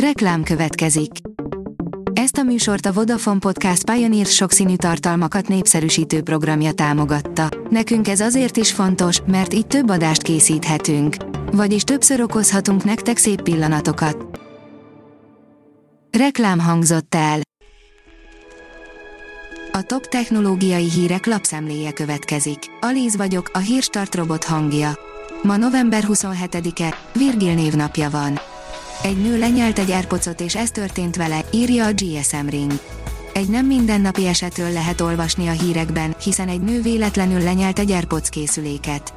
Reklám következik. Ezt a műsort a Vodafone Podcast Pioneer sokszínű tartalmakat népszerűsítő programja támogatta. Nekünk ez azért is fontos, mert így több adást készíthetünk. Vagyis többször okozhatunk nektek szép pillanatokat. Reklám hangzott el. A top technológiai hírek lapszemléje következik. Alíz vagyok, a hírstart robot hangja. Ma november 27-e, Virgil névnapja van. Egy nő lenyelt egy airpods és ez történt vele, írja a GSM Ring. Egy nem mindennapi esetről lehet olvasni a hírekben, hiszen egy nő véletlenül lenyelt egy AirPods készüléket.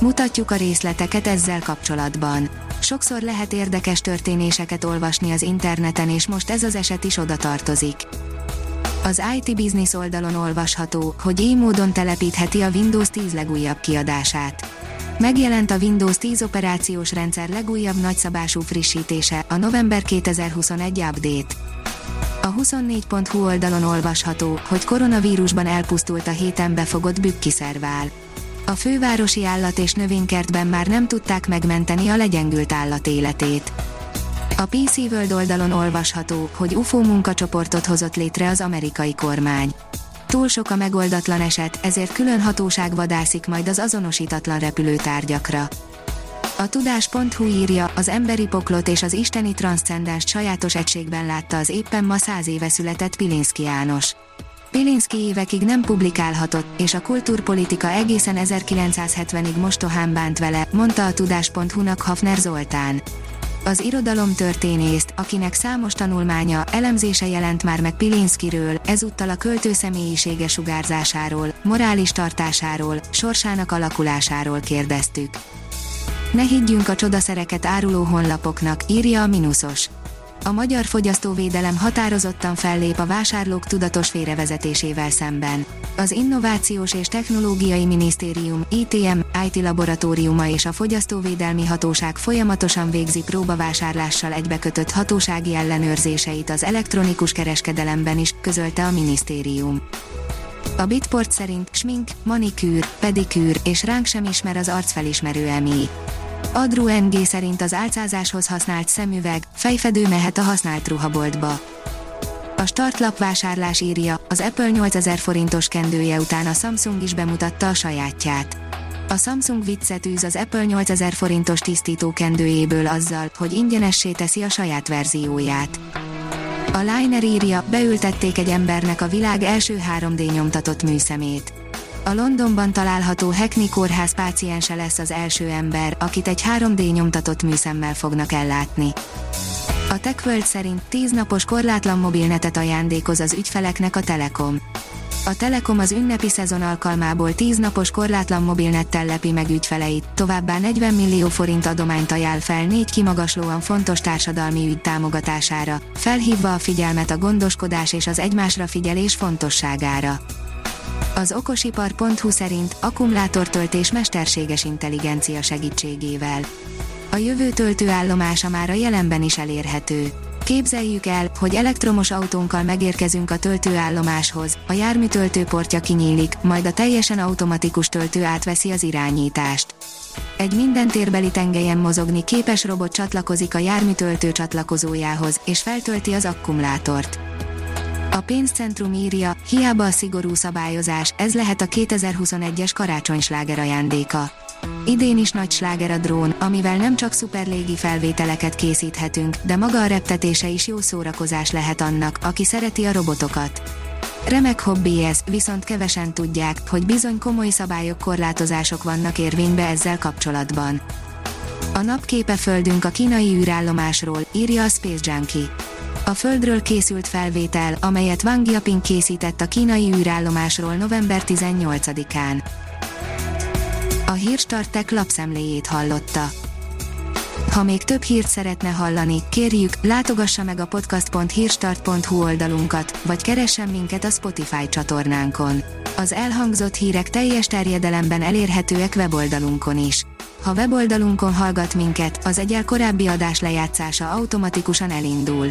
Mutatjuk a részleteket ezzel kapcsolatban. Sokszor lehet érdekes történéseket olvasni az interneten és most ez az eset is oda tartozik. Az IT Business oldalon olvasható, hogy így módon telepítheti a Windows 10 legújabb kiadását Megjelent a Windows 10 operációs rendszer legújabb nagyszabású frissítése, a november 2021 update. A 24.hu oldalon olvasható, hogy koronavírusban elpusztult a héten befogott bükkiszervál. A fővárosi állat és növénykertben már nem tudták megmenteni a legyengült állat életét. A PC World oldalon olvasható, hogy UFO munkacsoportot hozott létre az amerikai kormány. Túl sok a megoldatlan eset, ezért külön hatóság vadászik majd az azonosítatlan repülőtárgyakra. A tudás.hu írja, az emberi poklot és az isteni transzcendást sajátos egységben látta az éppen ma száz éve született Pilinszki János. Pilinszki évekig nem publikálhatott, és a kultúrpolitika egészen 1970-ig mostohán bánt vele, mondta a tudás.hu-nak Hafner Zoltán az irodalomtörténészt, akinek számos tanulmánya, elemzése jelent már meg Pilinszkiről, ezúttal a költő személyisége sugárzásáról, morális tartásáról, sorsának alakulásáról kérdeztük. Ne higgyünk a csodaszereket áruló honlapoknak, írja a Minusos. A magyar fogyasztóvédelem határozottan fellép a vásárlók tudatos félrevezetésével szemben. Az Innovációs és Technológiai Minisztérium, ITM, IT laboratóriuma és a Fogyasztóvédelmi Hatóság folyamatosan végzi próbavásárlással egybekötött hatósági ellenőrzéseit az elektronikus kereskedelemben is, közölte a minisztérium. A Bitport szerint smink, manikűr, pedikűr és ránk sem ismer az arcfelismerő emi. Adru NG szerint az álcázáshoz használt szemüveg, fejfedő mehet a használt ruhaboltba. A startlap vásárlás írja, az Apple 8000 forintos kendője után a Samsung is bemutatta a sajátját. A Samsung viccet űz az Apple 8000 forintos tisztító kendőjéből azzal, hogy ingyenessé teszi a saját verzióját. A Liner írja, beültették egy embernek a világ első 3D nyomtatott műszemét. A Londonban található Hackney kórház páciense lesz az első ember, akit egy 3D nyomtatott műszemmel fognak ellátni. A TechWorld szerint 10 napos korlátlan mobilnetet ajándékoz az ügyfeleknek a Telekom. A Telekom az ünnepi szezon alkalmából 10 napos korlátlan mobilnettel lepi meg ügyfeleit, továbbá 40 millió forint adományt ajánl fel négy kimagaslóan fontos társadalmi ügy támogatására, felhívva a figyelmet a gondoskodás és az egymásra figyelés fontosságára. Az okosipar.hu szerint akkumulátortöltés mesterséges intelligencia segítségével. A jövő töltőállomása már a jelenben is elérhető. Képzeljük el, hogy elektromos autónkkal megérkezünk a töltőállomáshoz, a jármű töltőportja kinyílik, majd a teljesen automatikus töltő átveszi az irányítást. Egy minden térbeli tengelyen mozogni képes robot csatlakozik a jármű töltő csatlakozójához, és feltölti az akkumulátort. A pénzcentrum írja, hiába a szigorú szabályozás, ez lehet a 2021-es karácsonysláger ajándéka. Idén is nagy sláger a drón, amivel nem csak szuperlégi felvételeket készíthetünk, de maga a reptetése is jó szórakozás lehet annak, aki szereti a robotokat. Remek hobbi ez, viszont kevesen tudják, hogy bizony komoly szabályok korlátozások vannak érvénybe ezzel kapcsolatban. A napképe földünk a kínai űrállomásról, írja a Space Junkie. A Földről készült felvétel, amelyet Wang Yaping készített a kínai űrállomásról november 18-án. A Hírstartek lapszemléjét hallotta. Ha még több hírt szeretne hallani, kérjük, látogassa meg a podcast.hírstart.hu oldalunkat, vagy keressen minket a Spotify csatornánkon. Az elhangzott hírek teljes terjedelemben elérhetőek weboldalunkon is. Ha weboldalunkon hallgat minket, az egyel korábbi adás lejátszása automatikusan elindul.